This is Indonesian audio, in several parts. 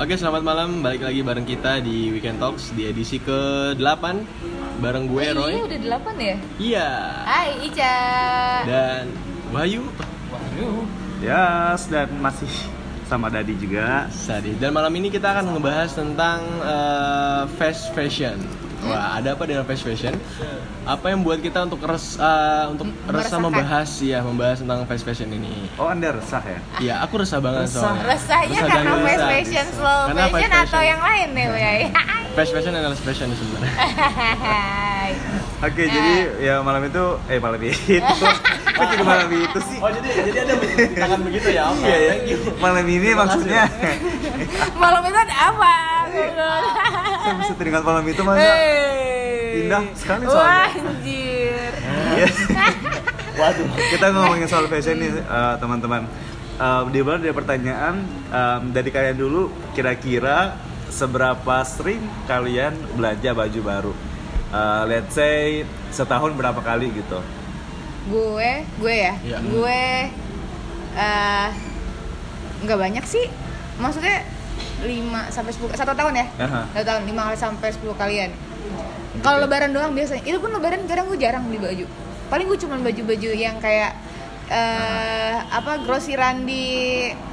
Oke, selamat malam. Balik lagi bareng kita di Weekend Talks di edisi ke-8 bareng gue Iya, Roy. udah delapan ya? Iya. Hai Ica. Dan Wahyu Yes, dan masih sama Dadi juga. Sadis. Dan malam ini kita akan ngebahas tentang eh, fast fashion. Wah, ada apa dengan fast fashion? Apa yang buat kita untuk res, eh, untuk M- resah membahas ya, membahas tentang fast fashion ini. Oh, Anda resah ya? Iya, aku resah banget Resah. soalnya. Resahnya Resah karena fast resah. fashion, slow Karena fast fashion, atau fashion. yang lain nih, ya? Fast fashion adalah fashion sebenarnya. Oke, Nah. jadi ya malam itu, eh malam itu, kok jadi malam itu sih? Oh, jadi jadi ada tangan begitu ya? Oke, Iya ya. thank you. Malam ini maksudnya, Malam itu ada apa? Saya bisa teringat malam itu masa Hey. indah sekali Wah, soalnya. anjir. Iya. Waduh. Kita ngomongin soal fashion nih eh, teman-teman. Eh, di mana ada pertanyaan em, dari kalian dulu, kira-kira seberapa sering kalian belanja baju baru? Eh, let's say setahun berapa kali gitu? Gue, gue ya, Iya. gue eh nggak banyak sih. Maksudnya 5 sampai 10 satu tahun ya? Satu tahun 5 kali sampai 10 kalian. Kalau lebaran doang biasanya. Itu pun lebaran kadang gue jarang beli baju. Paling gue cuma baju-baju yang kayak eh apa grosiran di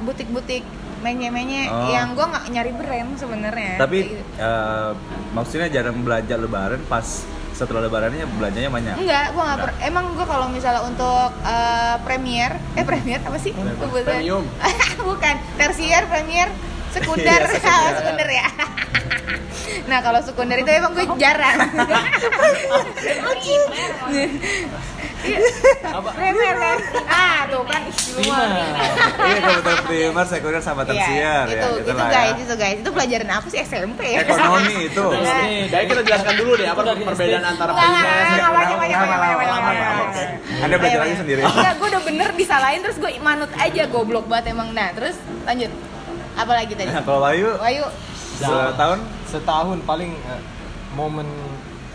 butik-butik menye-menye Oh. yang gue nggak nyari brand sebenarnya. Tapi gitu. eh, maksudnya jarang belanja lebaran pas setelah lebarannya belanjanya banyak. Enggak, gua nggak per- emang gua kalau misalnya untuk eh, premier, eh premier apa sih? Premium. Bukan, tersier, premier, sekunder, Iya, sekunder. sekunder ya. nah kalau sekunder itu emang gue jarang. Iya. Apa? Premier kan? Ah tuh kan Lima. Iya kebetulan primer, sekunder sama Iya, tersier itu, ya. itu, gitu lah guys, ya. itu guys, itu pelajaran apa sih SMP ya? Ekonomi itu. Nih, dari kita jelaskan dulu deh apa perbedaan antara primer. Anda belajar ayo. sendiri. Enggak, gue udah bener disalahin terus gue manut aja goblok banget emang. Nah, terus lanjut. Apa lagi tadi? Nah, kalau Bayu Wahyu, setahun setahun paling eh, momen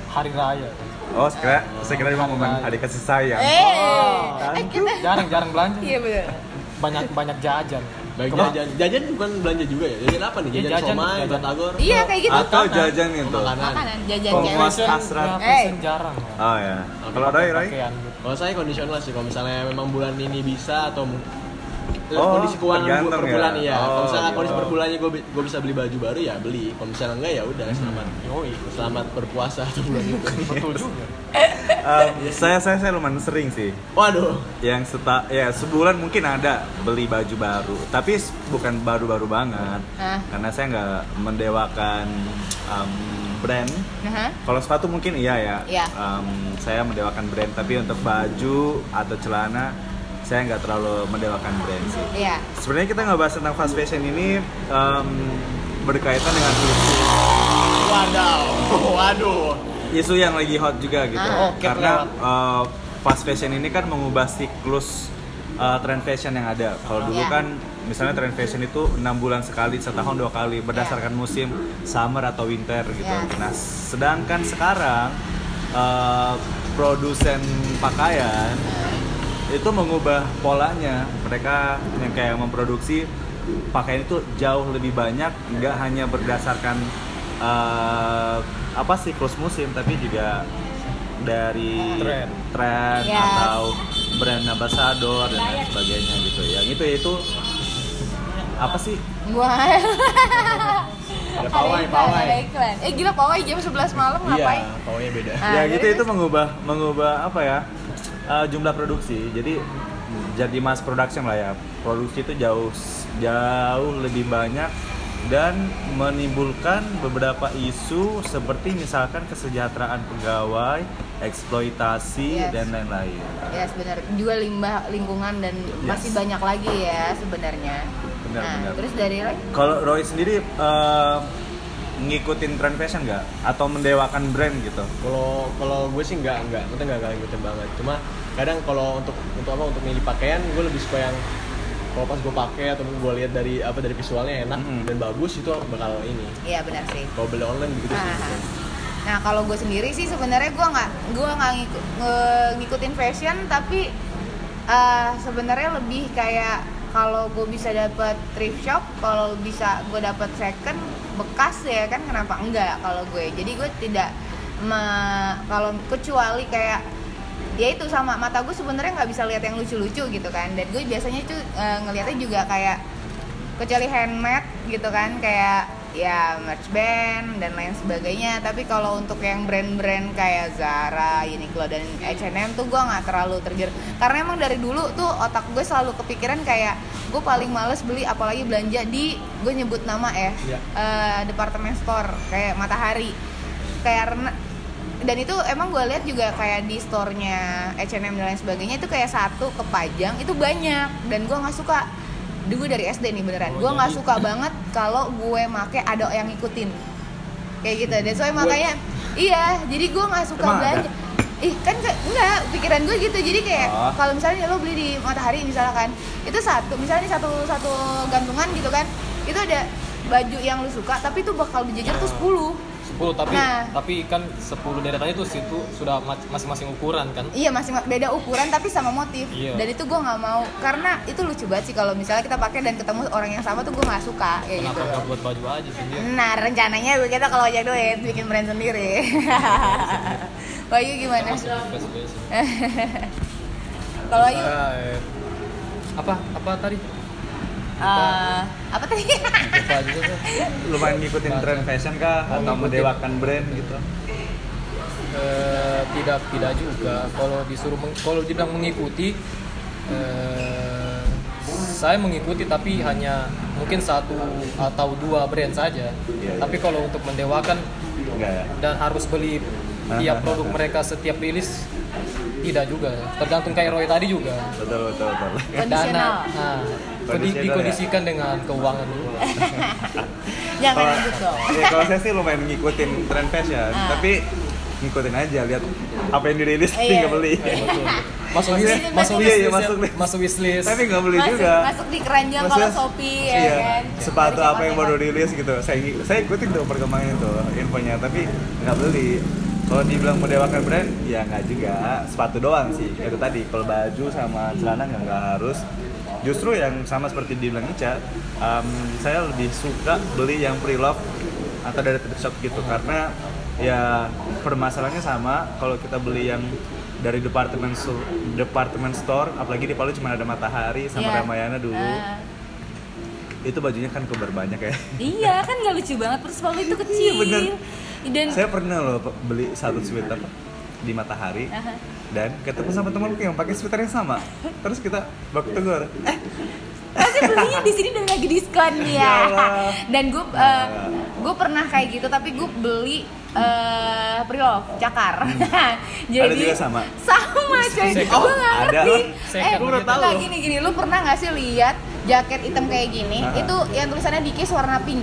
hari raya Oh, sekira, saya kira memang momen hari kasih sayang. eh, Oh, eh kita, jarang-jarang belanja iya bener. banyak banyak jajan Baik Kema- jajan. Jajan bukan belanja juga ya? Jajan apa nih? Iya, Jajan, jajan, somai, jajan. batagor. Iya kayak gitu. Atau Makanan. jajan gitu. Makanan. Makanan, jajan hasrat. ya, Eh. jarang Oh ya. Kalau Roy? pakaian gitu. Kalau saya kondisional sih, kalau misalnya memang bulan ini bisa atau Oh, kondisi keuangan tergantung per ya? bulan iya. kalau Oh, misalnya gitu. kondisi per bulannya gue gue bisa beli baju baru ya beli. Kalau misalnya enggak ya udah selamat. Yoi, Selamat berpuasa atau bulan itu. betul juga Em, saya saya saya lumayan sering sih. Waduh. Yang seta ya sebulan mungkin ada beli baju baru, tapi bukan baru-baru banget. Ah. Karena saya nggak mendewakan em, brand. Nah, Kalau sepatu mungkin iya ya. Iya. Em, saya mendewakan brand, tapi untuk baju atau celana saya nggak terlalu mendewakan brand sih. iya. Sebenarnya kita nggak bahas tentang fast fashion ini em, berkaitan dengan isu, Wadaw. Waduh. isu yang lagi hot juga gitu. Ah. Oke, Karena eh, fast fashion ini kan mengubah siklus eh, trend fashion yang ada. Kalau dulu Iya. kan misalnya trend fashion itu enam bulan sekali, setahun dua kali berdasarkan musim summer atau winter gitu. Iya. Nah, sedangkan sekarang eh, produsen pakaian itu mengubah polanya mereka yang kayak memproduksi pakaian itu jauh lebih banyak nggak hanya berdasarkan eh, apa siklus musim tapi juga dari Tren. tren Yes. atau brand ambassador dan lain sebagainya gitu yang itu itu apa sih Ada pawai, iklan, pawai. ada iklan. Eh gila pawai jam 11 malam ngapain? Iya, pawainya beda. Ah, ya gitu itu mengubah mengubah apa ya eh, jumlah produksi jadi jadi mass production lah ya produksi itu jauh jauh lebih banyak dan menimbulkan beberapa isu seperti misalkan kesejahteraan pegawai eksploitasi Yes. dan lain-lain Ya sebenarnya juga limbah lingkungan dan masih banyak lagi ya sebenarnya. Benar, nah, benar. terus dari Roy? kalau Roy sendiri eh, ngikutin trend fashion nggak atau mendewakan brand gitu Kalau kalau gue sih nggak nggak, kita nggak ngikutin banget. Cuma kadang kalau untuk untuk apa untuk milih pakaian gue lebih suka yang kalau pas gue pakai atau gue lihat dari apa dari visualnya enak Mhm. dan bagus itu bakal ini. Iya benar sih. Kalau beli online gitu sih. Ah. Nah kalau gue sendiri sih sebenarnya gue nggak gue nggak ngikutin fashion tapi eh, sebenarnya lebih kayak kalau gue bisa dapat thrift shop kalau bisa gue dapat second bekas ya kan kenapa enggak kalau gue? Jadi gue tidak kalau kecuali kayak ya itu sama mata gue sebenarnya nggak bisa lihat yang lucu-lucu gitu kan. Dan gue biasanya tuh eh, ngelihatnya juga kayak kecuali handmade gitu kan kayak ya merch band dan lain sebagainya. Tapi kalau untuk yang brand-brand kayak Zara, Uniqlo dan H&M tuh gue nggak terlalu tergerak. Karena emang dari dulu tuh otak gue selalu kepikiran kayak gue paling males beli apalagi belanja di gue nyebut nama ya Iya. eh, department store kayak Matahari. Karena dan itu emang gue lihat juga kayak di store-nya H&M dan lain sebagainya itu kayak satu kepajang itu banyak. Dan gue nggak suka dulu dari SD nih beneran. Gue nggak suka banget kalau gue make ada yang ngikutin. Kayak gitu. Dan soalnya makanya iya jadi gue nggak suka Emang ada? belanja. Ih kan enggak pikiran gue gitu. Jadi kayak Oh. kalau misalnya lo beli di matahari misalkan itu satu misalnya satu satu gantungan gitu kan itu ada baju yang lu suka tapi itu bakal berjajar tuh 10 10 tapi Nah. tapi kan 10 deretannya itu situ sudah ma- masing-masing ukuran kan Iya masih beda ukuran tapi sama motif Iya. dan itu gue nggak mau karena itu lucu banget sih kalau misalnya kita pakai dan ketemu orang yang sama tuh gue nggak suka kayak kenapa gitu. nggak buat baju aja sendiri Nah rencananya kita kalau banyak duit bikin brand sendiri. Bayu gimana? Best best. Kalau Bayu Eh, apa apa tadi eh, apa tadi? lupa juga kan lumayan ngikutin tren fashion kah? Oh, atau mendewakan brand gitu? Eh, tidak tidak juga. Kalau disuruh meng- kalau dibilang mengikuti eh, saya mengikuti tapi hanya mungkin satu atau dua brand saja. Iya, tapi kalau untuk mendewakan enggak ya? dan harus beli tiap produk mereka setiap rilis tidak juga tergantung kayak Roy tadi juga betul betul betul Kondisional. dana nah, kondi- ya? dikondisikan dengan keuangan dulu Jangan Kalau- ribut dong. ya, kalau saya sih lumayan ngikutin tren fashion Ah. tapi ngikutin aja lihat apa yang dirilis Iya. tinggal beli Eh, masuk Ini list masuk Iya, list iya, ya. masuk list. masuk wishlist tapi nggak beli masuk, juga masuk di keranjang kalau Shopee ya iya, kan. sepatu apa yang baru rilis gitu saya saya ikutin tuh perkembangan itu infonya tapi nggak beli kalau dibilang mendewakan brand ya nggak juga sepatu doang sih itu tadi kalau baju sama celana nggak nggak harus justru yang sama seperti dibilang Ica em, saya lebih suka beli yang pre-love atau dari thrift shop gitu karena ya permasalahannya sama kalau kita beli yang dari departemen store, department store apalagi di Palu cuma ada Matahari sama Iya. Ramayana dulu Ah. itu bajunya kan kebar banyak ya Iya kan nggak lucu banget terus sepatu itu kecil. bener. Dan saya pernah loh beli satu sweater di Matahari Aha. dan ketemu sama temanku yang pakai sweater yang sama terus kita baku tegur eh pasti belinya di sini dan lagi diskon Ya ya. Dan gue gue pernah kayak gitu tapi gue beli eh pre-love cakar. Jadi Hmm. Ada juga sama? Sama coy. Second. Gue Ada ngerti. Eh, gue tahu. gini gini, lu pernah nggak sih lihat jaket hitam kayak gini? Ah. Itu yang tulisannya Dikis warna pink.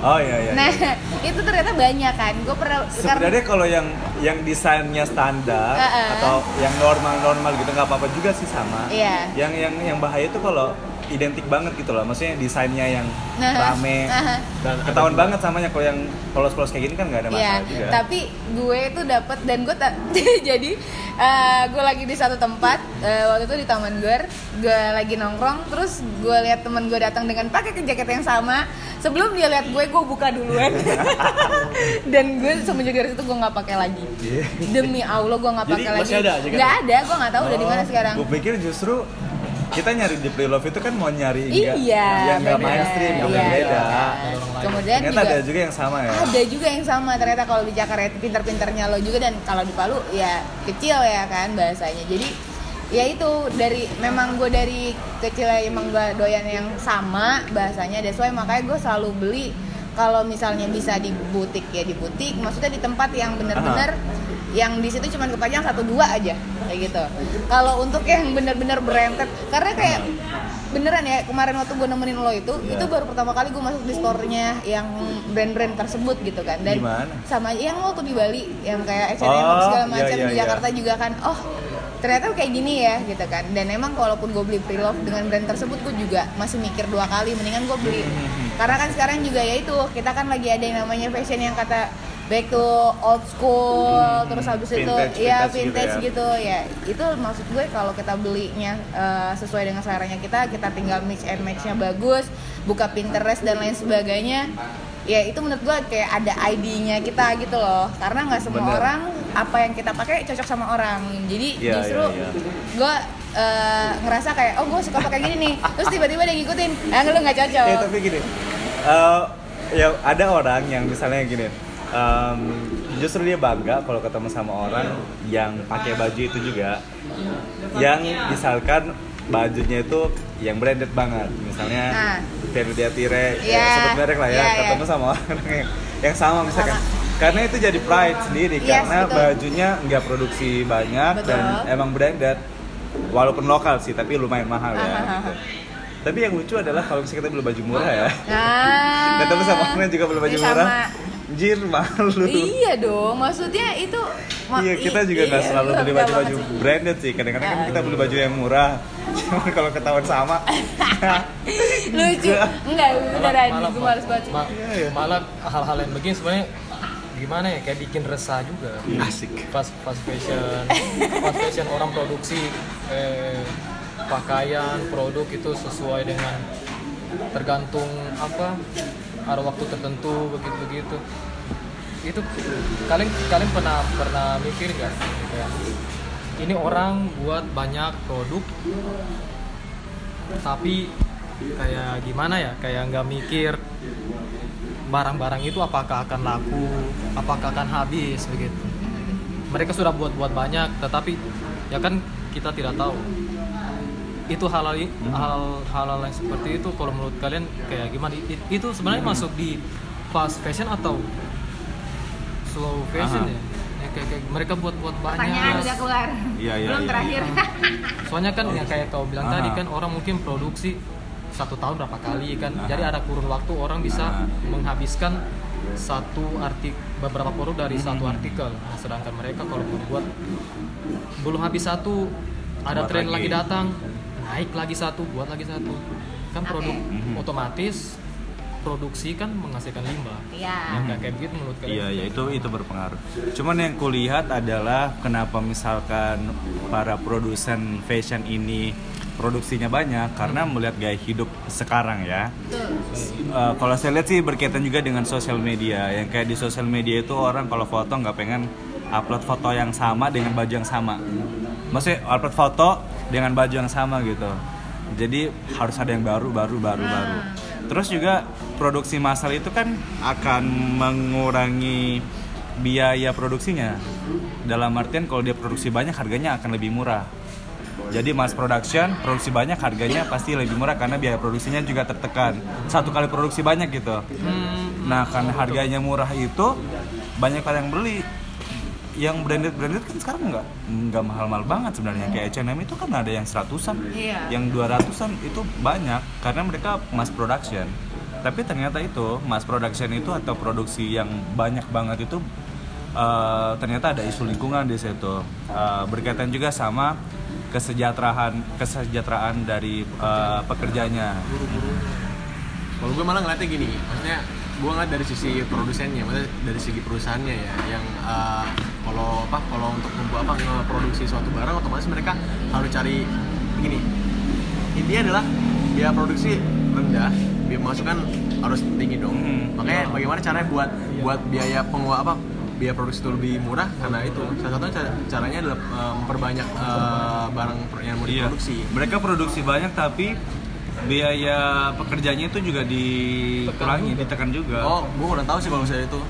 Oh iya iya Nah, itu ternyata banyak kan. Gue pernah sebenarnya kalau yang yang desainnya standar Heeh. atau yang normal normal gitu nggak apa-apa juga sih sama Iya. yang yang yang bahaya itu kalau identik banget gitu loh maksudnya desainnya yang Nah, rame aha. Dan ketahuan juga- banget samanya kalau yang polos-polos kayak gini kan nggak ada Iya, masalah juga tapi gue itu dapat dan gue jadi eh, gue lagi di satu tempat eh, waktu itu di Taman Gor, gue lagi nongkrong, terus gue lihat teman gue datang dengan pakai jaket yang sama. Sebelum dia lihat gue, gue buka duluan. dan gue semenjak dari situ gue nggak pakai lagi. Iya. Demi Allah gue nggak pakai lagi. masih ada? Nggak ada, gue nggak tahu udah di mana Oh, sekarang. Gue pikir justru kita nyari di Playlove itu kan mau nyari Iya, yang nggak mainstream, yang Iya, beda. iya. Kemudian Ternyata juga ada juga yang sama ya. ada juga yang sama ternyata kalau di Jakarta itu pinter-pinternya lo juga dan kalau di Palu ya kecil ya kan bahasanya jadi ya itu dari memang gue dari kecil ya emang gue doyan yang sama bahasanya that's why makanya gue selalu beli kalau misalnya bisa di butik ya di butik maksudnya di tempat yang bener-bener yang di situ cuma kepajang satu dua aja kayak gitu kalau untuk yang bener-bener branded karena kayak beneran ya kemarin waktu gue nemenin lo itu Iya. itu baru pertama kali gue masuk di store-nya yang brand-brand tersebut gitu kan dan Di mana? sama yang waktu di Bali yang kayak H&M Oh, segala iya, macam iya, di iya. Jakarta juga kan oh ternyata kayak gini ya gitu kan dan emang walaupun gue beli pre-love dengan brand tersebut gue juga masih mikir dua kali mendingan gue beli Hmm, karena kan sekarang juga ya itu kita kan lagi ada yang namanya fashion yang kata back to old school terus habis itu Hmm. Vintage, ya vintage gitu vintage ya. gitu ya itu maksud gue kalau kita belinya eh, sesuai dengan seleranya kita kita tinggal mix and matchnya bagus buka Pinterest dan lain sebagainya ya itu menurut gue kayak ada ID-nya kita gitu loh karena nggak semua Bener. orang apa yang kita pakai cocok sama orang jadi Iya, justru iya, iya. gue eh, ngerasa kayak oh gue suka pakai gini nih terus tiba-tiba dia ngikutin ah lu nggak cocok Ya tapi gini, eh, ya ada orang yang misalnya gini, em, justru dia bangga kalau ketemu sama orang yang pakai baju itu juga, yang misalkan bajunya itu yang branded banget, misalnya Ah. Verdia Tire, ya, Iya, sebut merek lah ya, iya, iya. ketemu sama orang yang, yang sama misalkan. Sama. Karena itu jadi pride sendiri, Yes, karena betul. bajunya nggak produksi banyak dan Betul. emang branded, walaupun lokal sih, tapi lumayan mahal ya. Ah, ah, ah, gitu. Tapi yang lucu adalah kalau misalnya kita beli baju murah ya, nah ketemu sama orang yang juga beli baju Ini murah, sama. jir malu. Iya dong, maksudnya itu ma- Iya, kita juga nggak iya, selalu beli baju-baju branded sih. Kadang-kadang kan kita beli baju yang murah. Cuman kalau ketahuan sama, Lucu. Enggak, beneran gue males banget. ma- Iya, iya. malah hal-hal yang begini sebenarnya gimana ya kayak bikin resah juga asik. fast fast fashion fast fashion orang produksi eh, pakaian produk itu sesuai dengan tergantung apa ada waktu tertentu begitu begitu itu kalian kalian pernah pernah mikir nggak kayak ini orang buat banyak produk tapi kayak gimana ya kayak nggak mikir barang-barang itu apakah akan laku apakah akan habis begitu. Mereka sudah buat-buat banyak tetapi ya kan kita tidak tahu itu halal hal halal yang seperti itu kalau menurut kalian kayak gimana itu sebenarnya masuk di fast fashion atau slow fashion Aha. ya Ya, kayak, kayak mereka buat-buat banyak Pertanyaan udah keluar. Iya, iya, Belum iya. terakhir. soalnya kan yang kayak kau bilang Aha. tadi kan orang mungkin produksi satu tahun berapa kali kan Aha. jadi ada kurun waktu orang bisa Aha. menghabiskan satu artik beberapa produk dari satu Mhm. artikel Nah, sedangkan mereka kalau membuat belum habis satu ada Buat tren lagi. lagi. datang naik lagi satu buat lagi satu kan produk Mhm. otomatis produksi kan menghasilkan limbah Iya. yang kayak kayak begitu menurut kalian Iya, ya itu itu berpengaruh. Cuman yang kulihat adalah kenapa misalkan para produsen fashion ini produksinya banyak karena melihat gaya hidup sekarang ya. Betul. Eh, kalau saya lihat sih berkaitan juga dengan sosial media. Yang kayak di sosial media itu orang kalau foto nggak pengen upload foto yang sama dengan baju yang sama. Maksudnya upload foto dengan baju yang sama gitu. Jadi harus ada yang baru, baru, baru, baru. Terus juga produksi massal itu kan akan mengurangi biaya produksinya. Dalam artian kalau dia produksi banyak harganya akan lebih murah. Jadi mass production, produksi banyak harganya pasti lebih murah karena biaya produksinya juga tertekan. Satu kali produksi banyak gitu. Hmm, Nah, karena harganya murah itu banyak orang yang beli. Yang branded branded kan sekarang nggak nggak mahal-mahal banget sebenarnya. Kayak H&M itu kan ada yang seratusan, Iya. yang dua ratusan itu banyak karena mereka mass production. Tapi ternyata itu mass production itu atau produksi yang banyak banget itu eh, ternyata ada isu lingkungan di situ. Eh, berkaitan juga sama kesejahteraan kesejahteraan dari eh, pekerjanya. Kalau gue malah ngeliatnya gini, maksudnya gue ngeliat dari sisi produsennya, maksudnya dari segi perusahaannya ya, yang uh, kalau apa, kalau untuk membuat apa ngeproduksi suatu barang, otomatis mereka harus cari gini. Intinya adalah biaya produksi rendah, biaya pemasukan harus tinggi dong. Hmm. Makanya bagaimana caranya buat buat biaya pengeluaran apa biaya produksi itu lebih murah karena itu salah satunya ca- caranya adalah uh, memperbanyak uh, barang yang mau Iya. diproduksi. Mereka produksi banyak tapi biaya pekerjanya itu juga dikurangi, ditekan juga. Oh, gue kurang tahu sih kalau misalnya itu.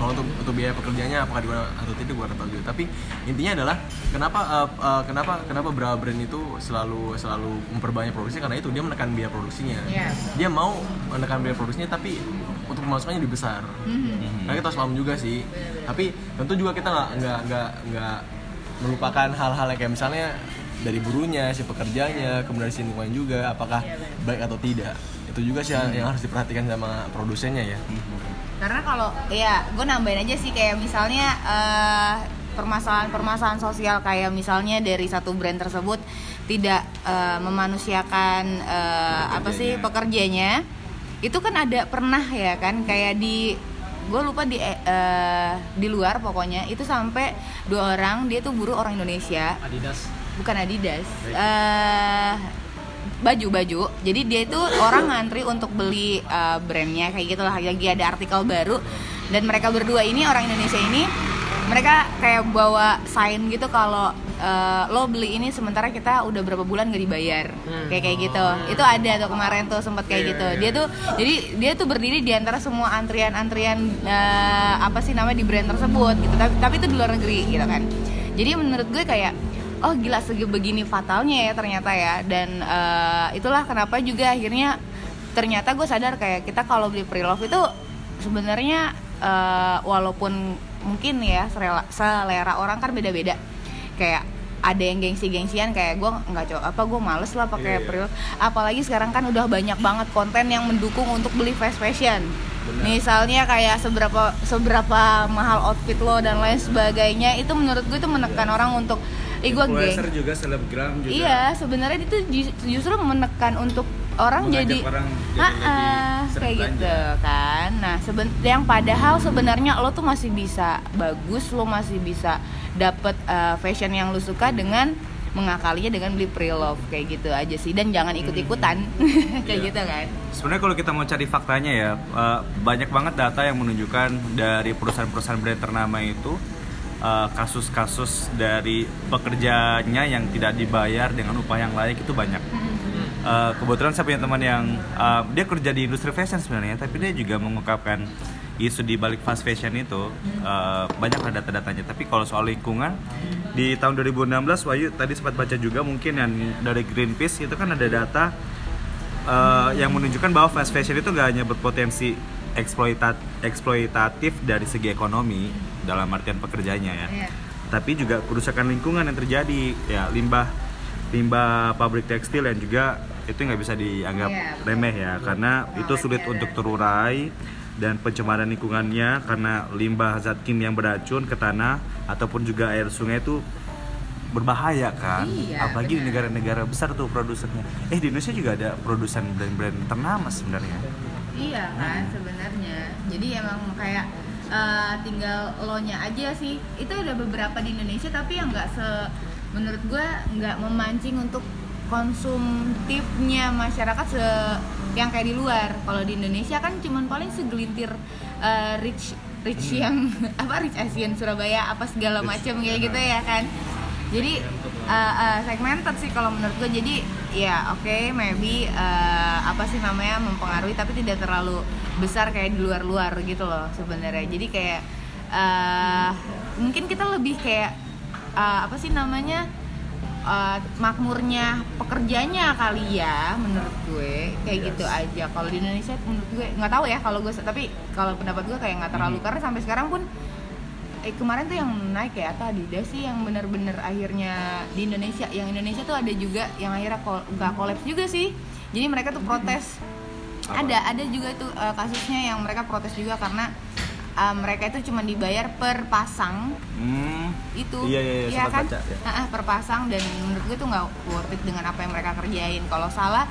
Kalau untuk untuk biaya pekerjaannya apakah digunakan atau tidak gue tahu juga. Tapi intinya adalah kenapa uh, uh, kenapa kenapa brand itu selalu selalu memperbanyak produksi karena itu dia menekan biaya produksinya. Iya. Dia mau menekan biaya produksinya tapi untuk pemasukannya lebih besar. Mhm. Nah kita harus paham juga sih. Tapi tentu juga kita nggak nggak nggak nggak melupakan hal-hal yang kayak misalnya dari burunya, si pekerjanya, kemudian si lingkungan juga, apakah baik atau tidak. Itu juga sih yang- yang harus diperhatikan sama produsennya ya. Karena kalau ya gue nambahin aja sih kayak misalnya eh, permasalahan-permasalahan sosial kayak misalnya dari satu brand tersebut tidak eh, memanusiakan eh, apa sih pekerjanya itu kan ada pernah ya kan kayak di gue lupa di eh, di luar pokoknya itu sampai dua orang dia tuh buruh orang Indonesia. Adidas. Bukan Adidas. Baju baju jadi dia itu orang ngantri untuk beli eh, brandnya kayak gitu lah lagi ada artikel baru. Dan mereka berdua ini orang Indonesia ini mereka kayak bawa sign gitu kalau eh, lo beli ini sementara kita udah berapa bulan gak dibayar. Kayak kayak gitu. Itu ada tuh kemarin tuh sempat kayak gitu. dia tuh jadi dia tuh berdiri di antara semua antrian-antrian eh, apa sih namanya di brand tersebut gitu. Tapi, tapi itu di luar negeri gitu kan. Jadi menurut gue kayak oh gila segi begini fatalnya ya ternyata ya. Dan eh, itulah kenapa juga akhirnya ternyata gue sadar kayak kita kalau beli pre-love itu sebenarnya eh, walaupun mungkin ya selera, selera orang kan beda-beda. Kayak ada yang gengsi-gengsian kayak gue nggak coba apa gue males lah pakai pre-love. Apalagi sekarang kan udah banyak banget konten yang mendukung untuk beli fast fashion. Misalnya kayak seberapa seberapa mahal outfit lo dan lain sebagainya itu menurut gue itu menekan orang untuk ih gue geng Influencer juga selebgram juga Iya, sebenarnya itu ju- justru menekan untuk orang Mengajak jadi, orang jadi Ah, lebih ah, kayak belanja. gitu kan. Nah, seben yang padahal sebenarnya lo tuh masih bisa bagus, lo masih bisa dapet uh, fashion yang lo suka dengan mengakalinya dengan beli pre-love kayak gitu aja sih dan jangan ikut-ikutan kayak Iya. gitu kan. Sebenarnya kalau kita mau cari faktanya ya eh, banyak banget data yang menunjukkan dari perusahaan-perusahaan brand ternama itu eh, kasus-kasus dari pekerjanya yang tidak dibayar dengan upah yang layak itu banyak. Eh, kebetulan saya punya teman yang eh, dia kerja di industri fashion sebenarnya, tapi dia juga mengungkapkan isu di balik fast fashion itu eh, banyak ada data-datanya. Tapi kalau soal lingkungan di tahun 2016 Wahyu tadi sempat baca juga mungkin yang dari Greenpeace itu kan ada data eh, yang menunjukkan bahwa fast fashion itu nggak hanya berpotensi eksploitat eksploitatif dari segi ekonomi dalam artian pekerjanya ya Iya. tapi juga kerusakan lingkungan yang terjadi ya limbah limbah pabrik tekstil yang juga itu nggak bisa dianggap Iya, betul. remeh ya karena itu sulit ya. untuk terurai dan pencemaran lingkungannya karena limbah zat kimia yang beracun ke tanah ataupun juga air sungai itu berbahaya kan Iya, apalagi di negara-negara besar tuh produsennya eh di Indonesia juga ada produsen brand-brand ternama sebenarnya Iya kan sebenarnya. Jadi emang kayak eh, tinggal lo nya aja sih. Itu ada beberapa di Indonesia tapi yang nggak se menurut gue nggak memancing untuk konsumtifnya masyarakat se yang kayak di luar. Kalau di Indonesia kan cuman paling segelintir eh, rich rich yang apa rich Asian Surabaya apa segala macam kayak gitu ya kan. Jadi uh, uh, segmented sih kalau menurut gue. Jadi ya oke maybe uh, apa sih namanya mempengaruhi tapi tidak terlalu besar kayak di luar-luar gitu loh sebenarnya. Jadi kayak uh, mungkin kita lebih kayak uh, apa sih namanya uh, makmurnya pekerjanya kali ya menurut gue kayak gitu aja. Kalau di Indonesia menurut gue nggak tahu ya kalau gue tapi kalau pendapat gue kayak nggak terlalu karena sampai sekarang pun eh kemarin tuh yang naik ya atau Adidas sih yang bener-bener akhirnya di Indonesia. Yang Indonesia tuh ada juga yang akhirnya kol nggak kolaps juga sih. Jadi mereka tuh protes. Apa? ada ada juga tuh eh, kasusnya yang mereka protes juga karena eh, mereka itu cuma dibayar per pasang. Hmm, itu. Iya, iya, iya, sempat kan? baca, ya. Ah, ah, per pasang. Dan menurut gue tuh nggak worth it dengan apa yang mereka kerjain. Kalau salah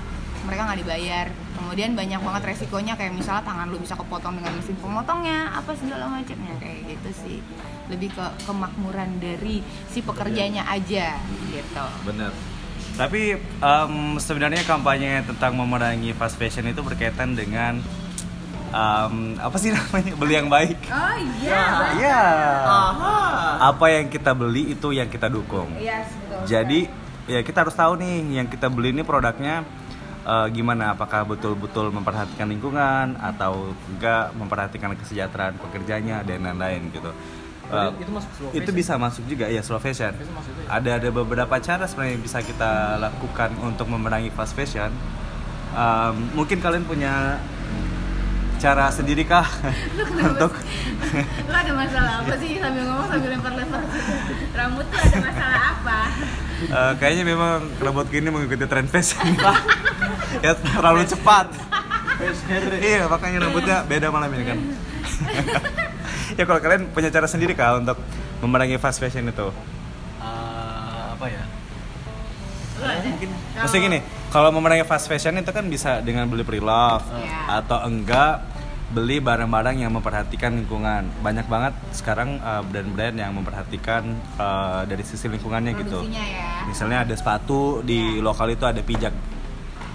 mereka nggak dibayar kemudian banyak banget resikonya kayak misalnya tangan lu bisa kepotong dengan mesin pemotongnya apa segala macamnya kayak gitu sih. Lebih ke kemakmuran dari si pekerjanya aja gitu. Bener. Tapi em, sebenarnya kampanye tentang memerangi fast fashion itu berkaitan dengan em, apa sih namanya beli yang baik. Oh iya Iya. Apa yang kita beli itu yang kita dukung. iya betul Jadi ya kita harus tahu nih yang kita beli ini produknya eh, gimana? Apakah betul-betul memperhatikan lingkungan atau enggak memperhatikan kesejahteraan pekerjanya dan lain-lain gitu. Eh, itu masuk slow itu bisa masuk juga ya slow fashion. Itu juga ya? Ada ada beberapa cara sebenarnya yang bisa kita lakukan untuk memerangi fast fashion. Em, mungkin kalian punya cara sendiri kah untuk lu ada masalah apa sih sambil ngomong sambil lempar-lempar rambut tuh ada masalah apa Eh, kayaknya memang robot gini mengikuti tren fashion ya terlalu cepat iya makanya rambutnya beda malam ini kan ya kalau kalian punya cara sendiri kah untuk memerangi fast fashion itu Eh, apa ya? Kalau- Maksudnya gini, kalau memerangi fast fashion itu kan bisa dengan beli pre-love Iya. atau enggak beli barang-barang yang memperhatikan lingkungan. Banyak banget sekarang uh, brand-brand yang memperhatikan uh, dari sisi lingkungannya gitu. Ya. Misalnya ada sepatu di lokal itu ada pijak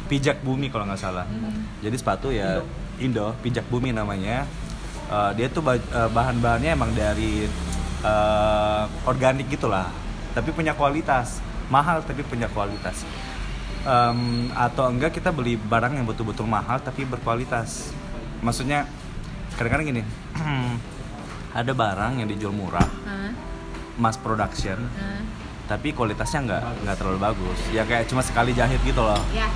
pijak bumi kalau nggak salah. Hmm. Jadi sepatu ya Indo, pijak bumi namanya. Uh, dia tuh ba- uh, bahan-bahannya emang dari uh, organik gitulah, tapi punya kualitas mahal tapi punya kualitas. Em, atau enggak kita beli barang yang betul-betul mahal tapi berkualitas. Maksudnya kadang-kadang gini, ada barang yang dijual murah, Hah? mass production, Hah? tapi kualitasnya nggak nggak terlalu bagus ya kayak cuma sekali jahit gitu loh Ya.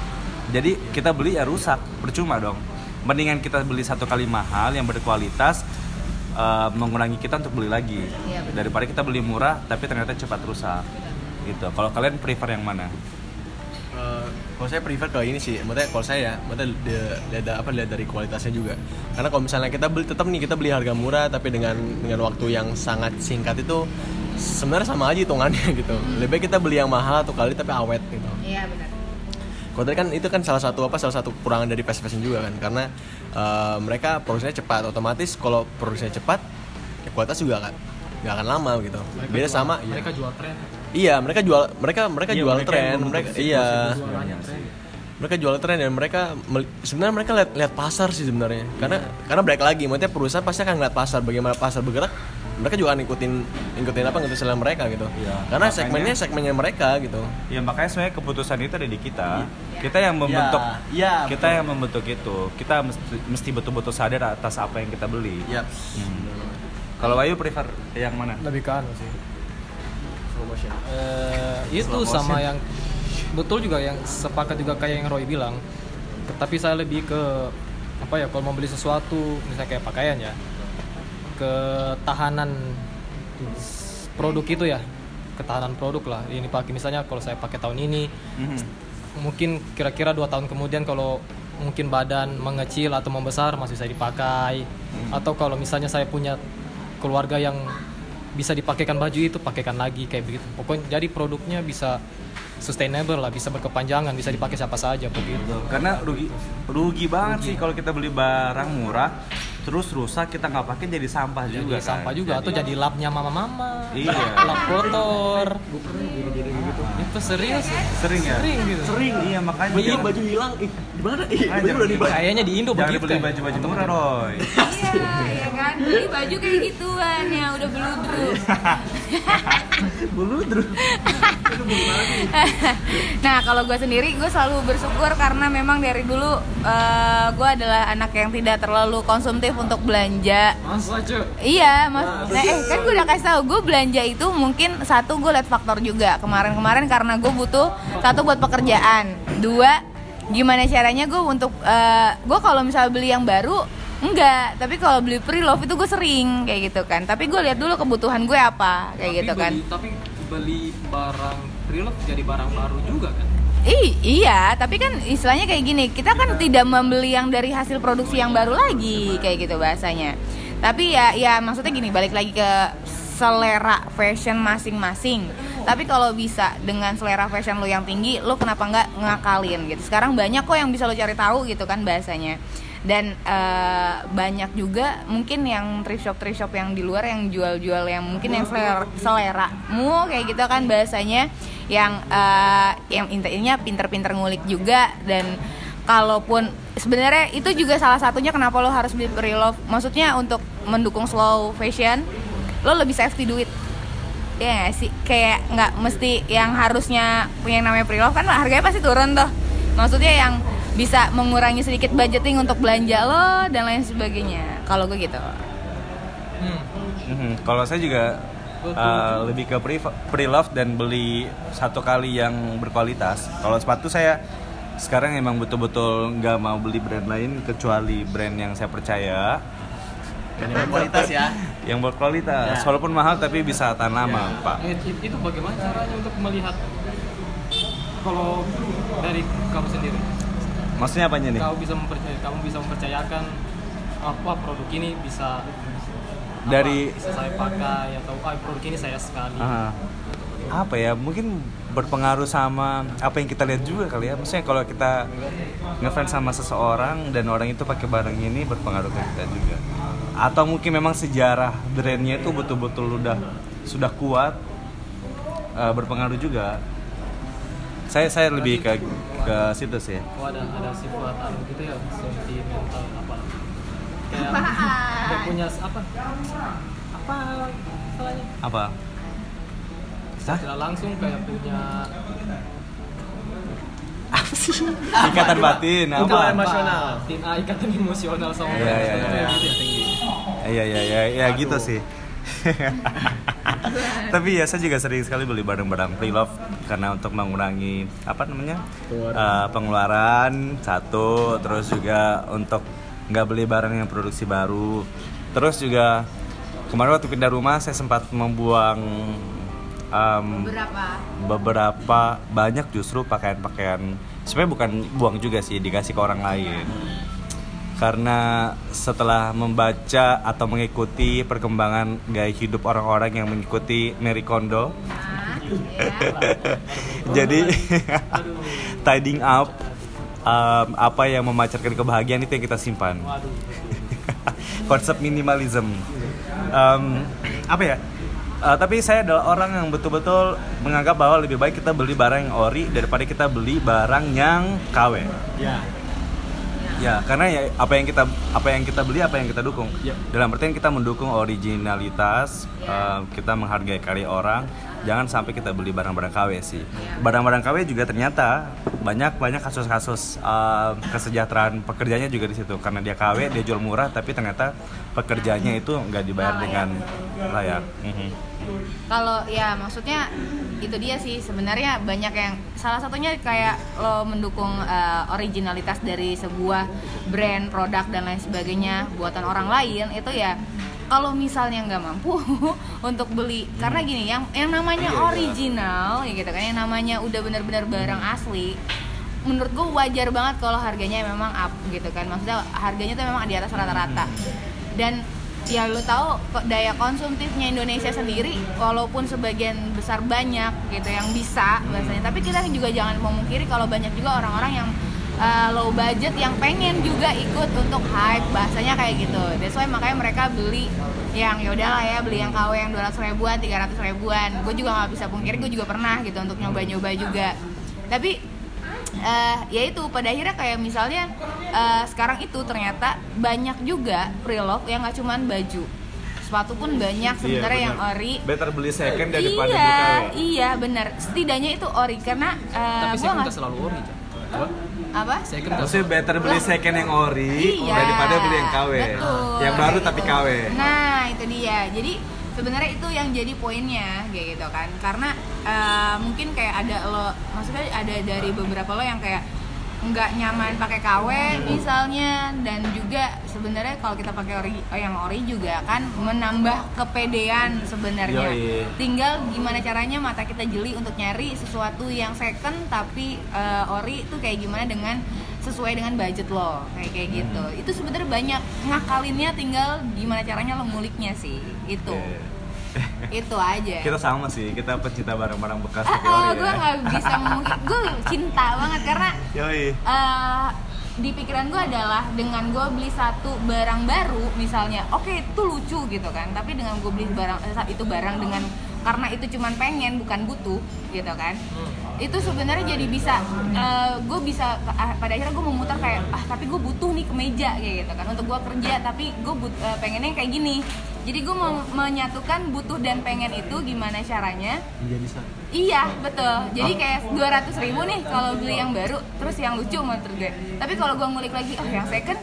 Jadi kita beli ya rusak. Percuma dong. Mendingan kita beli satu kali mahal yang berkualitas eh, mengurangi kita untuk beli lagi. Iya, daripada kita beli murah tapi ternyata cepat rusak. Gitu. Kalau kalian prefer yang mana? Eh, kalau saya prefer ke ini sih, maksudnya kalau saya ya, maksudnya lihat apa lihat dari kualitasnya juga. Karena kalau misalnya kita beli tetap nih kita beli harga murah tapi dengan dengan waktu yang sangat singkat itu sebenarnya sama aja hitungannya gitu. Lebih baik kita beli yang mahal atau kali tapi awet gitu. Iya benar. Kalau tadi kan itu kan salah satu apa salah satu kekurangan dari fast fashion juga kan karena eh, mereka produksinya cepat otomatis kalau produksinya cepat ya kualitas juga kan nggak akan lama gitu. Mereka Beda jual- sama iya. mereka jual tren Iya, mereka jual mereka mereka Iya, jual mereka tren, mereka iya. jualannya tren Mereka jual tren dan mereka sebenarnya mereka lihat lihat pasar sih sebenarnya. Karena karena balik lagi, maksudnya perusahaan pasti akan lihat pasar bagaimana pasar bergerak. Mereka juga akan ikutin ikutin apa ngikutin selera mereka gitu. Iya, Karena makanya- segmennya segmennya mereka gitu. ya makanya sebenarnya keputusan itu ada di kita kita yang membentuk Iya, kita yang membentuk itu kita mesti mesti betul-betul sadar atas apa yang kita beli Iya. Hmm. kalau Ayu prefer yang mana lebih ke anu sih Slow motion. Eh, itu Slow sama motion. yang betul juga yang sepakat juga kayak yang Roy bilang tapi saya lebih ke apa ya kalau mau beli sesuatu misalnya kayak pakaian ya ketahanan produk itu ya. Ketahanan produk lah. Ini pakai misalnya kalau saya pakai tahun ini Mhm. mungkin kira-kira dua tahun kemudian kalau mungkin badan mengecil atau membesar masih bisa dipakai. Atau kalau misalnya saya punya keluarga yang bisa dipakaikan baju itu pakaikan lagi kayak begitu. Pokoknya jadi produknya bisa sustainable lah bisa berkepanjangan bisa dipakai siapa saja begitu. Karena rugi rugi banget sih kalau kita beli barang murah terus rusak kita nggak pakai jadi sampah jadi juga kan. sampah juga atau jadi lapnya mama-mama Iya. lap kotor itu serius sering ya sering gitu sering iya makanya Baju jangan- baju hilang. Ih, di mana? Ih, baju udah dibayar. kayaknya di Indo jangan begitu beli kan? baju-baju murah Roy Iya, ya kan. Beli baju kayak gituan ya udah beludru. Buludru. nah kalau gue sendiri gue selalu bersyukur karena memang dari dulu gue adalah anak yang tidak terlalu konsumtif untuk belanja masa Iya, mas. Nah, eh kan gue udah kasih tau gue belanja itu mungkin satu gue liat faktor juga kemarin-kemarin karena gue butuh satu buat pekerjaan, dua gimana caranya gue untuk gue kalau misalnya beli yang baru enggak, tapi kalau beli pre-love itu gue sering kayak gitu kan. Tapi gue lihat dulu kebutuhan gue apa kayak gitu kan. tapi beli barang pre-love jadi barang baru juga kan Ih, iya, tapi kan istilahnya kayak gini, kita kan tidak membeli yang dari hasil produksi yang baru lagi, kayak gitu bahasanya. Tapi ya, ya maksudnya gini, balik lagi ke selera fashion masing-masing. Tapi kalau bisa dengan selera fashion lo yang tinggi, lo kenapa nggak ngakalin gitu? Sekarang banyak kok yang bisa lo cari tahu gitu kan bahasanya. Dan eh, banyak juga mungkin yang thrift shop thrift shop yang di luar yang jual-jual yang mungkin yang selera seleramu kayak gitu kan bahasanya yang eh, yang intinya pinter-pinter ngulik juga. Dan kalaupun sebenarnya itu juga salah satunya kenapa lo harus beli pre-love. Maksudnya untuk mendukung slow fashion lo lebih safety duit. Ya nggak sih? Kayak nggak mesti yang harusnya punya yang namanya pre-love kan harganya pasti turun tuh. Maksudnya yang bisa mengurangi sedikit budgeting untuk belanja lo dan lain sebagainya kalau gue gitu hmm. Mhm. Kalau saya juga uh, lebih ke pre pre-love dan beli satu kali yang berkualitas. Kalau sepatu saya sekarang emang betul-betul nggak mau beli brand lain kecuali brand yang saya percaya Kan yang kualitas ya. yang berkualitas. Ya. Walaupun mahal tapi bisa tahan lama, Ya. Pak. Eh, it- itu bagaimana caranya untuk melihat kalau dari kamu sendiri Maksudnya apanya nih? kau bisa mempercaya kamu bisa mempercayakan apa produk ini bisa apa, Dari- bisa saya pakai atau ah, produk ini saya sekali Ah, apa ya? Mungkin berpengaruh sama apa yang kita lihat juga kali ya. Maksudnya kalau kita ngefans sama seseorang dan orang itu pakai barang ini berpengaruh ke kita juga. Atau mungkin memang sejarah brandnya itu betul-betul udah sudah kuat eh, berpengaruh juga. Saya saya lebih ke ke situ sih. Oh ada ada sifat anu gitu ya sentimental apa kayak kayak punya apa apa istilahnya Apa? Hah? tidak langsung kayak punya Ikatan batin apa? emosional. Tin- ah, ikatan emosional sama Iya, iya, fans. iya. Iya iya iya ya gitu sih. Tapi ya saya juga sering sekali beli barang-barang pre-love karena untuk mengurangi apa namanya Pengeluaran. Eh, pengeluaran satu, terus juga untuk nggak beli barang yang produksi baru. Terus juga kemarin waktu pindah rumah saya sempat membuang em, Berapa? beberapa banyak justru pakaian-pakaian sebenarnya bukan buang juga sih dikasih ke orang lain karena setelah membaca atau mengikuti perkembangan gaya hidup orang-orang yang mengikuti Mary Kondo. Nah, jadi tidying up em, apa yang memancarkan kebahagiaan itu yang kita simpan. Konsep minimalism. Em, apa ya? Eh, tapi saya adalah orang yang betul-betul menganggap bahwa lebih baik kita beli barang yang ori daripada kita beli barang yang KW. Ya. Ya, karena ya apa yang kita apa yang kita beli apa yang kita dukung. Ya. Dalam artian kita mendukung originalitas, Ya. eh, kita menghargai karya orang. Jangan sampai kita beli barang-barang KW sih. Ya. Barang-barang KW juga ternyata banyak banyak kasus-kasus eh, kesejahteraan pekerjanya juga di situ karena dia KW dia jual murah tapi ternyata pekerjanya itu nggak dibayar dengan layak. Mhm. Kalau ya maksudnya itu dia sih. Sebenarnya banyak yang salah satunya kayak lo mendukung uh, originalitas dari sebuah brand, produk dan lain sebagainya buatan orang lain itu ya kalau misalnya nggak mampu untuk beli karena gini yang yang namanya Iya, iya. original ya gitu kan yang namanya udah benar-benar barang asli menurut gue wajar banget kalau harganya memang up gitu kan. Maksudnya harganya tuh memang di atas rata-rata. Dan ya lu tahu daya konsumtifnya Indonesia sendiri walaupun sebagian besar banyak gitu yang bisa bahasanya. Tapi kita juga jangan memungkiri kalau banyak juga orang-orang yang uh, low budget yang pengen juga ikut untuk hype bahasanya kayak gitu. That's why makanya mereka beli yang ya udahlah ya beli yang KW yang 200 ribuan 300 ribuan. Gue juga nggak bisa pungkiri gue juga pernah gitu untuk nyoba-nyoba juga. Tapi eh ya itu pada akhirnya kayak misalnya eh, sekarang itu ternyata banyak juga pre-love yang nggak cuman baju sepatu pun banyak sebenarnya yang benar. ori Better beli second daripada iya beli KW. iya benar setidaknya itu ori karena eh, Tapi gua saya nggak nggak selalu ori, apa Second Maksudnya better beli second yang ori Iya, daripada beli yang KW. betul. Yang baru tapi KW. Nah, itu dia. Jadi sebenarnya itu yang jadi poinnya kayak gitu kan. Karena eh, mungkin kayak ada lo maksudnya ada dari beberapa lo yang kayak nggak nyaman pakai KW misalnya. Dan juga sebenarnya kalau kita pakai ori yang ori juga kan menambah kepedean sebenarnya. Tinggal gimana caranya mata kita jeli untuk nyari sesuatu yang second tapi eh, ori itu kayak gimana dengan sesuai dengan budget lo. Kayak kayak gitu. Itu sebenarnya banyak ngakalinnya tinggal gimana caranya lo nguliknya sih. Itu itu aja Kita sama sih, kita pecinta barang-barang bekas ah, ori gue ya. nggak bisa mungkin gue cinta banget karena Yoi. eh, di pikiran gue adalah dengan gue beli satu barang baru misalnya oke itu lucu gitu kan tapi dengan gue beli barang eh, itu barang dengan karena itu cuman pengen bukan butuh gitu kan itu sebenarnya jadi bisa gue bisa ah, pada akhirnya gue memutar kayak ah tapi gue butuh nih kemeja kayak gitu kan untuk gue kerja tapi gue but, eh, pengennya kayak gini jadi gue mau menyatukan butuh dan pengen itu gimana caranya Menjadi satu. Iya betul. Jadi kayak 200 ribu nih kalau beli yang baru, terus yang lucu menurut gue. Tapi kalau gue ngulik lagi, oh yang second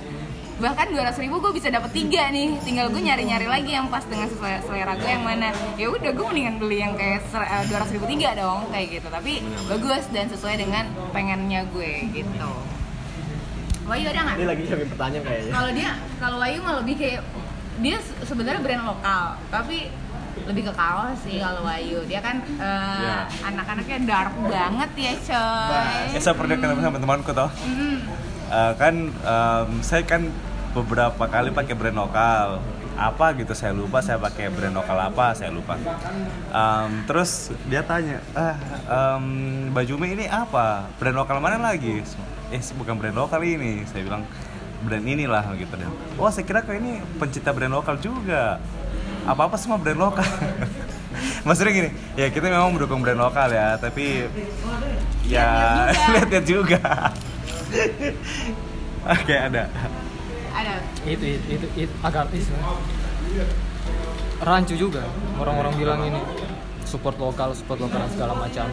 bahkan 200 ribu gue bisa dapet tiga nih tinggal gue nyari-nyari lagi yang pas dengan sesuai selera gue yang mana ya udah gue mendingan beli yang kayak dua ratus ribu tiga dong kayak gitu tapi bagus dan sesuai dengan pengennya gue gitu Wahyu ada nggak? Ini lagi nyiapin pertanyaan kayaknya. Kalau dia, kalau Wahyu mah lebih kayak dia se- sebenarnya brand lokal, tapi lebih ke kaos sih kalau Wahyu. Dia kan eh, Ya. anak-anaknya dark banget ya coy. Ya, saya pernah ketemu sama temanku toh. Mm. Eh, kan em, saya kan beberapa kali pakai brand lokal. apa gitu saya lupa saya pakai brand lokal apa saya lupa Em, terus dia tanya ah em, baju ini apa brand lokal mana lagi eh bukan brand lokal ini saya bilang brand inilah gitu dan oh saya kira kok ini pencinta brand lokal juga. Apa apa semua brand lokal. Maksudnya gini ya kita memang mendukung brand lokal ya tapi ya lihat-lihat juga. Oke ada. Ada. Itu itu itu, itu agak itu. Rancu juga orang-orang bilang ini. Support lokal support lokal dan segala macam.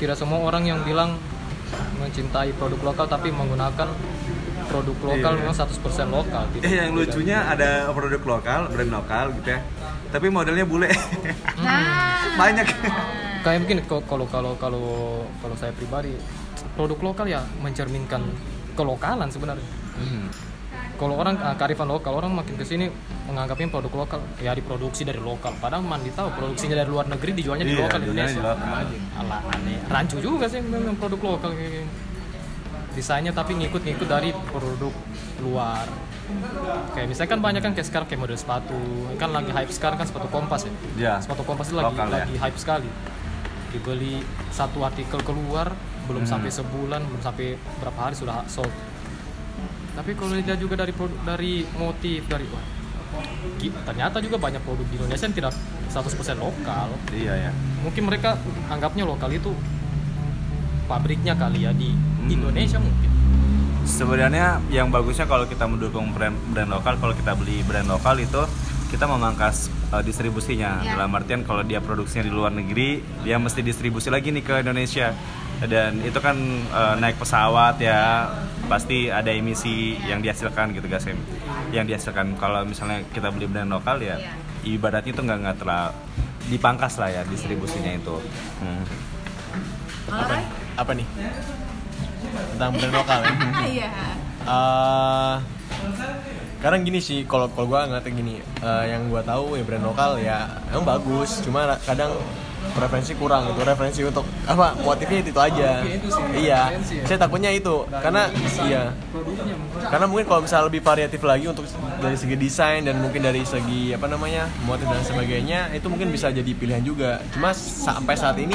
Tidak semua orang yang bilang mencintai produk lokal tapi menggunakan produk lokal Iya. memang 100% lokal gitu. Eh yang lucunya ada produk lokal, brand lokal gitu ya. Tapi modelnya bule. nah Banyak. kayak mungkin kalau kalau kalau kalau saya pribadi produk lokal ya mencerminkan kelokalan sebenarnya kalau orang ah, kearifan lokal orang makin ke sini menganggapnya produk lokal ya diproduksi dari lokal padahal mandi tahu produksinya dari luar negeri dijualnya di Iya, lokal Indonesia di lokal. Alah, aneh rancu juga sih memang produk lokal kayak gini. Desainnya tapi ngikut-ngikut dari produk luar kayak misalnya kan banyak kan kayak sekarang kayak model sepatu kan lagi hype sekarang kan sepatu kompas ya Ya. sepatu kompas itu lagi Lokal, ya. lagi hype sekali dibeli satu artikel keluar belum Hmm. sampai sebulan belum sampai berapa hari sudah sold tapi kalau dilihat juga dari produk dari motif dari wah, ternyata juga banyak produk di Indonesia yang tidak 100% lokal Iya ya. mungkin mereka anggapnya lokal itu pabriknya kali ya di. Indonesia mungkin Sebenarnya yang bagusnya kalau kita mendukung brand brand lokal, kalau kita beli brand lokal itu kita memangkas uh, distribusinya. Ya. Dalam artian kalau dia produksinya di luar negeri, dia mesti distribusi lagi nih ke Indonesia. Dan itu kan uh, naik pesawat ya, pasti ada emisi yang dihasilkan gitu guys. Yang dihasilkan kalau misalnya kita beli brand lokal ya, Ya. ibaratnya itu nggak nggak terlalu dipangkas lah ya distribusinya itu. Hmm. Apa, apa nih tentang brand lokal ya? iya. Eh, kadang gini sih kalau kalau gue ngeliatnya gini eh, yang gue tahu ya brand lokal ya emang bagus cuma kadang preferensi kurang itu referensi untuk apa motifnya itu, itu aja. Oke, itu sih, iya referensi ya. saya takutnya itu karena iya. produknya karena mungkin kalau misalnya lebih variatif lagi untuk dari segi desain dan mungkin dari segi apa namanya motif dan sebagainya itu mungkin bisa jadi pilihan juga. Cuma sampai saat ini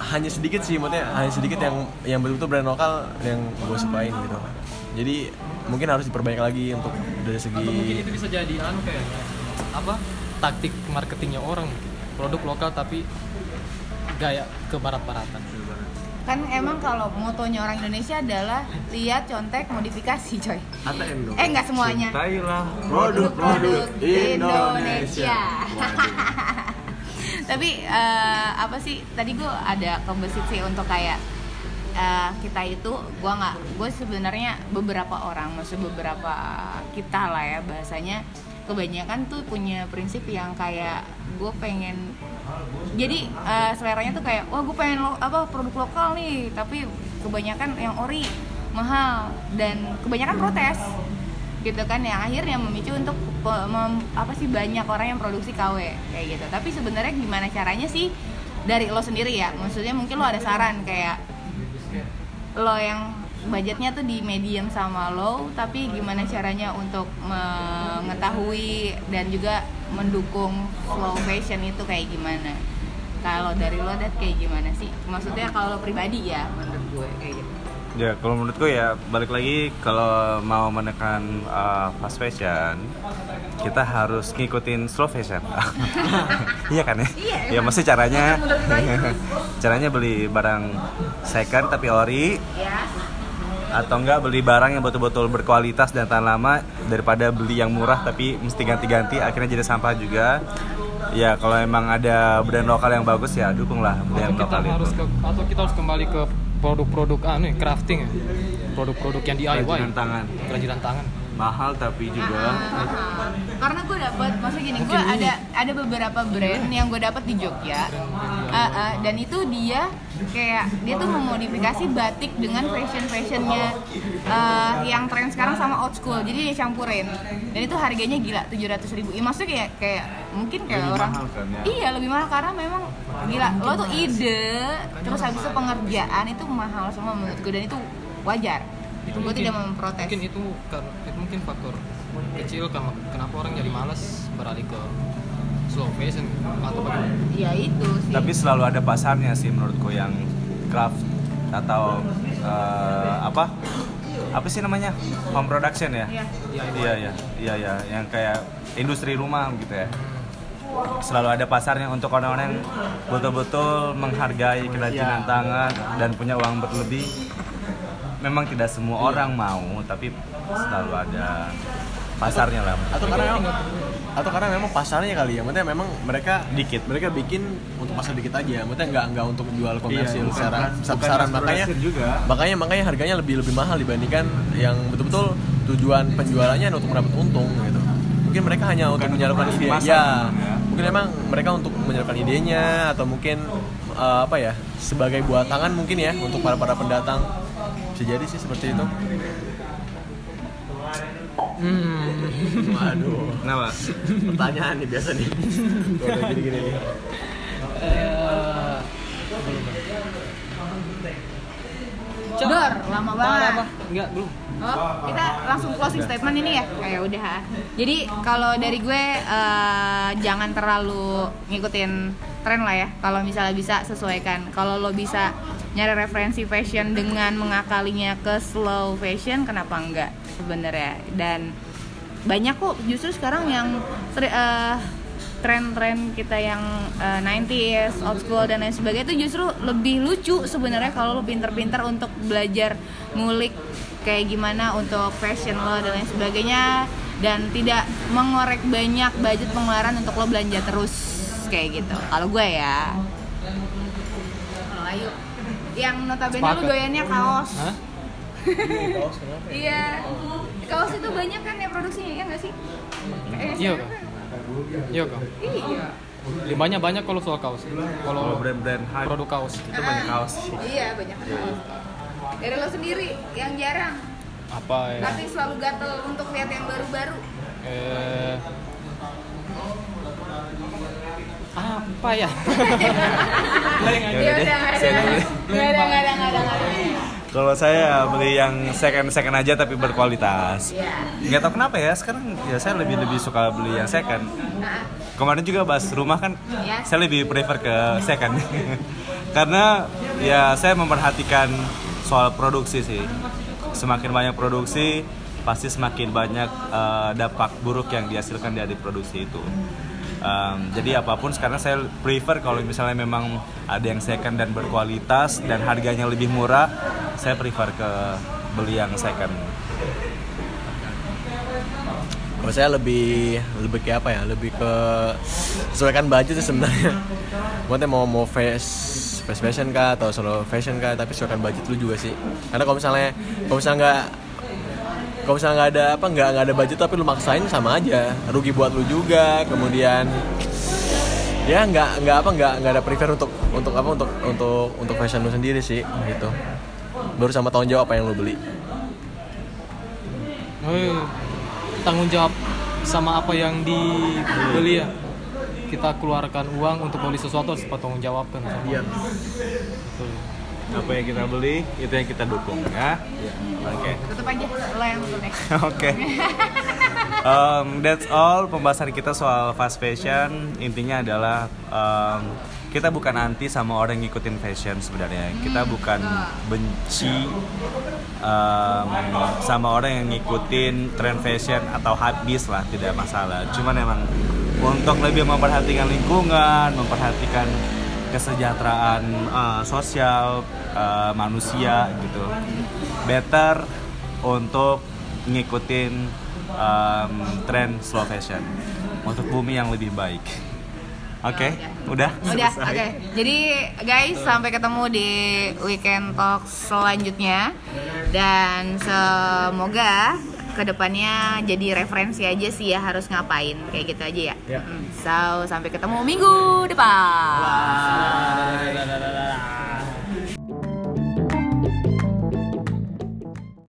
hanya sedikit sih maksudnya hanya sedikit yang yang betul-betul brand lokal yang gue sukain gitu jadi mungkin harus diperbaiki lagi untuk dari atau mungkin segi itu bisa jadi anu kayaknya apa taktik marketingnya orang mungkin. produk lokal tapi gaya ke barat-baratan kan emang kalau motonya orang Indonesia adalah lihat contek modifikasi coy ATM dong eh nggak semuanya Cintailah produk-produk Indonesia. Indonesia. Tapi eh, apa sih? Tadi gue ada kebesit sih untuk kayak eh, kita itu, gue nggak, gue sebenarnya beberapa orang, maksud beberapa kita lah ya bahasanya kebanyakan tuh punya prinsip yang kayak gue pengen jadi eh, seleranya tuh kayak wah gue pengen lo, apa produk lokal nih tapi kebanyakan yang ori mahal dan kebanyakan protes gitu kan yang akhirnya memicu untuk mem- apa sih banyak orang yang produksi KW kayak gitu. Tapi sebenarnya gimana caranya sih dari lo sendiri ya? Maksudnya mungkin lo ada saran kayak lo yang budgetnya tuh di medium sama low tapi gimana caranya untuk mengetahui dan juga mendukung slow fashion itu kayak gimana? Kalau dari lo dat kayak gimana sih? Maksudnya kalau pribadi ya menurut gue kayak gitu Ya, kalau menurutku ya balik lagi kalau mau menekan uh, fast fashion, kita harus ngikutin slow fashion. iya kan ya? Iya, Ya mesti caranya caranya beli barang second tapi ori ya atau enggak beli barang yang betul-betul berkualitas dan tahan lama daripada beli yang murah tapi mesti ganti-ganti akhirnya jadi sampah juga. Ya kalau emang ada brand lokal yang bagus ya dukunglah brand atau kita lokal harus itu. ke atau kita harus kembali ke produk-produk anu ya, crafting ya. Produk-produk yang DIY Kerajinan tangan. kerajinan tangan. Mahal tapi juga. Ah, ah, ah. karena gue dapet maksudnya gini gue ada ada beberapa brand yang gue dapet di Jogja. Ah, ah, dan itu dia kayak dia tuh memodifikasi batik dengan fashion fashionnya ah, yang tren sekarang sama old school. Jadi dia campurin. Dan itu harganya gila 700.000 ribu. Ya, maksudnya kayak kayak mungkin kayak Lebih orang mahal kan, ya? iya lebih mahal karena memang gila lo tuh ide terus habis itu pengerjaan itu mahal semua menurut gue dan itu wajar itu gue tidak memprotes mungkin itu karena itu mungkin faktor kecil karena kenapa orang jadi malas beralih ke slow fashion atau bagaimana ya itu sih Tapi selalu ada pasarnya sih menurutku yang craft atau eh, apa? Apa sih namanya? Home production ya? Iya. ya Iya iya iya iya yang kayak industri rumah gitu ya. Selalu ada pasarnya untuk orang-orang yang betul-betul menghargai kerajinan Iya. tangan dan punya uang berlebih. Memang tidak semua orang mau, tapi selalu ada pasarnya lah. atau karena memang atau karena memang pasarnya kali ya maksudnya memang mereka Dikit. mereka bikin untuk pasar dikit aja maksudnya nggak nggak untuk jual komersil bukan- secara besar besaran makanya juga. makanya makanya harganya lebih lebih mahal dibandingkan yang betul-betul tujuan penjualannya untuk mendapat untung gitu mungkin mereka hanya untuk untuk menyalurkan ide ya ya. Mungkin memang mereka untuk menyalurkan idenya atau mungkin eh, apa ya sebagai buat tangan mungkin ya untuk para para pendatang. Bisa jadi sih seperti itu. Hmm. waduh. Kenapa? pertanyaan nih biasa nih. Kalau udah gini-gini nih Dor, lama banget. apa enggak belum Oh, kita langsung closing statement ini ya? Kayak udah. Jadi kalau dari gue eh, jangan terlalu ngikutin tren lah ya. Kalau misalnya bisa sesuaikan. Kalau lo bisa nyari referensi fashion dengan mengakalinya ke slow fashion, kenapa enggak sebenarnya? Dan banyak kok justru sekarang yang eh, tren-tren kita yang eh, 90s, old school dan lain sebagainya itu justru lebih lucu sebenarnya kalau lo pinter-pinter untuk belajar ngulik kayak gimana untuk fashion lo dan lain sebagainya dan tidak mengorek banyak budget pengeluaran untuk lo belanja terus kayak gitu. Kalau gue ya. Kalau Ayu yang notabene lu Sepakat. doyannya kaos. Hah? Iya. Kaos itu banyak kan ya produksinya ya nggak sih? Eh, Iya, kan? Iya kak. Iya. limbahnya banyak kalau soal kaos. Kalau kalau brand-brand produk kaos. Itu banyak kaos. Sih. Iya banyak kaos. Dari lo sendiri yang jarang, apa ya? Tapi selalu gatel untuk lihat yang baru-baru. eh apa ya? Iya udah nggak ada, nggak ada, nggak ada, nggak ada, Kalau saya beli yang second second aja tapi berkualitas. Iya. Nggak tahu kenapa ya sekarang ya saya lebih lebih suka beli yang second. Kemarin juga bahas rumah kan, Ya. saya lebih prefer ke second. Karena ya saya memperhatikan soal produksi sih. Semakin banyak produksi, pasti semakin banyak eh, dampak buruk yang dihasilkan dari produksi itu. Um, jadi apa pun sekarang saya prefer kalau misalnya memang ada yang second dan berkualitas dan harganya lebih murah, saya prefer ke beli yang second. Kalau saya lebih lebih ke apa ya? Lebih ke sesuaikan budget sih sebenarnya. Maksudnya mau mau fast fashion kah atau solo fashion kah, tapi sesuaikan budget lu juga sih. Karena kalau misalnya kalau misalnya nggak kalau misalnya nggak ada apa nggak nggak ada budget tapi lu maksain sama aja. Rugi buat lu juga kemudian ya nggak nggak apa nggak nggak ada prefer untuk untuk apa untuk untuk untuk fashion lu sendiri sih gitu. Baru sama tanggung jawab apa yang lu beli. Eh, tanggung jawab sama apa yang dibeli ya? Kita keluarkan uang untuk beli sesuatu harus bertanggung jawabkan sama Iya. Apa yang kita beli itu yang kita dukung ya. Oke. tutup aja lo yang ya. Oke. Um, that's all pembahasan kita soal fast fashion. Intinya adalah um, kita bukan anti sama orang yang ngikutin fashion sebenarnya. Kita bukan benci um, sama orang yang ngikutin tren fashion atau habis lah, tidak masalah. Cuman emang untuk lebih memperhatikan lingkungan, memperhatikan kesejahteraan uh, sosial uh, manusia gitu. Better untuk ngikutin um, tren slow fashion untuk bumi yang lebih baik. Oke, udah. Udah, oke. Jadi guys, sampai ketemu di weekend talk selanjutnya dan semoga ke depannya jadi referensi aja sih ya harus ngapain kayak gitu aja ya. Ya. Mm. So sampai ketemu minggu depan. Bye. Dadah.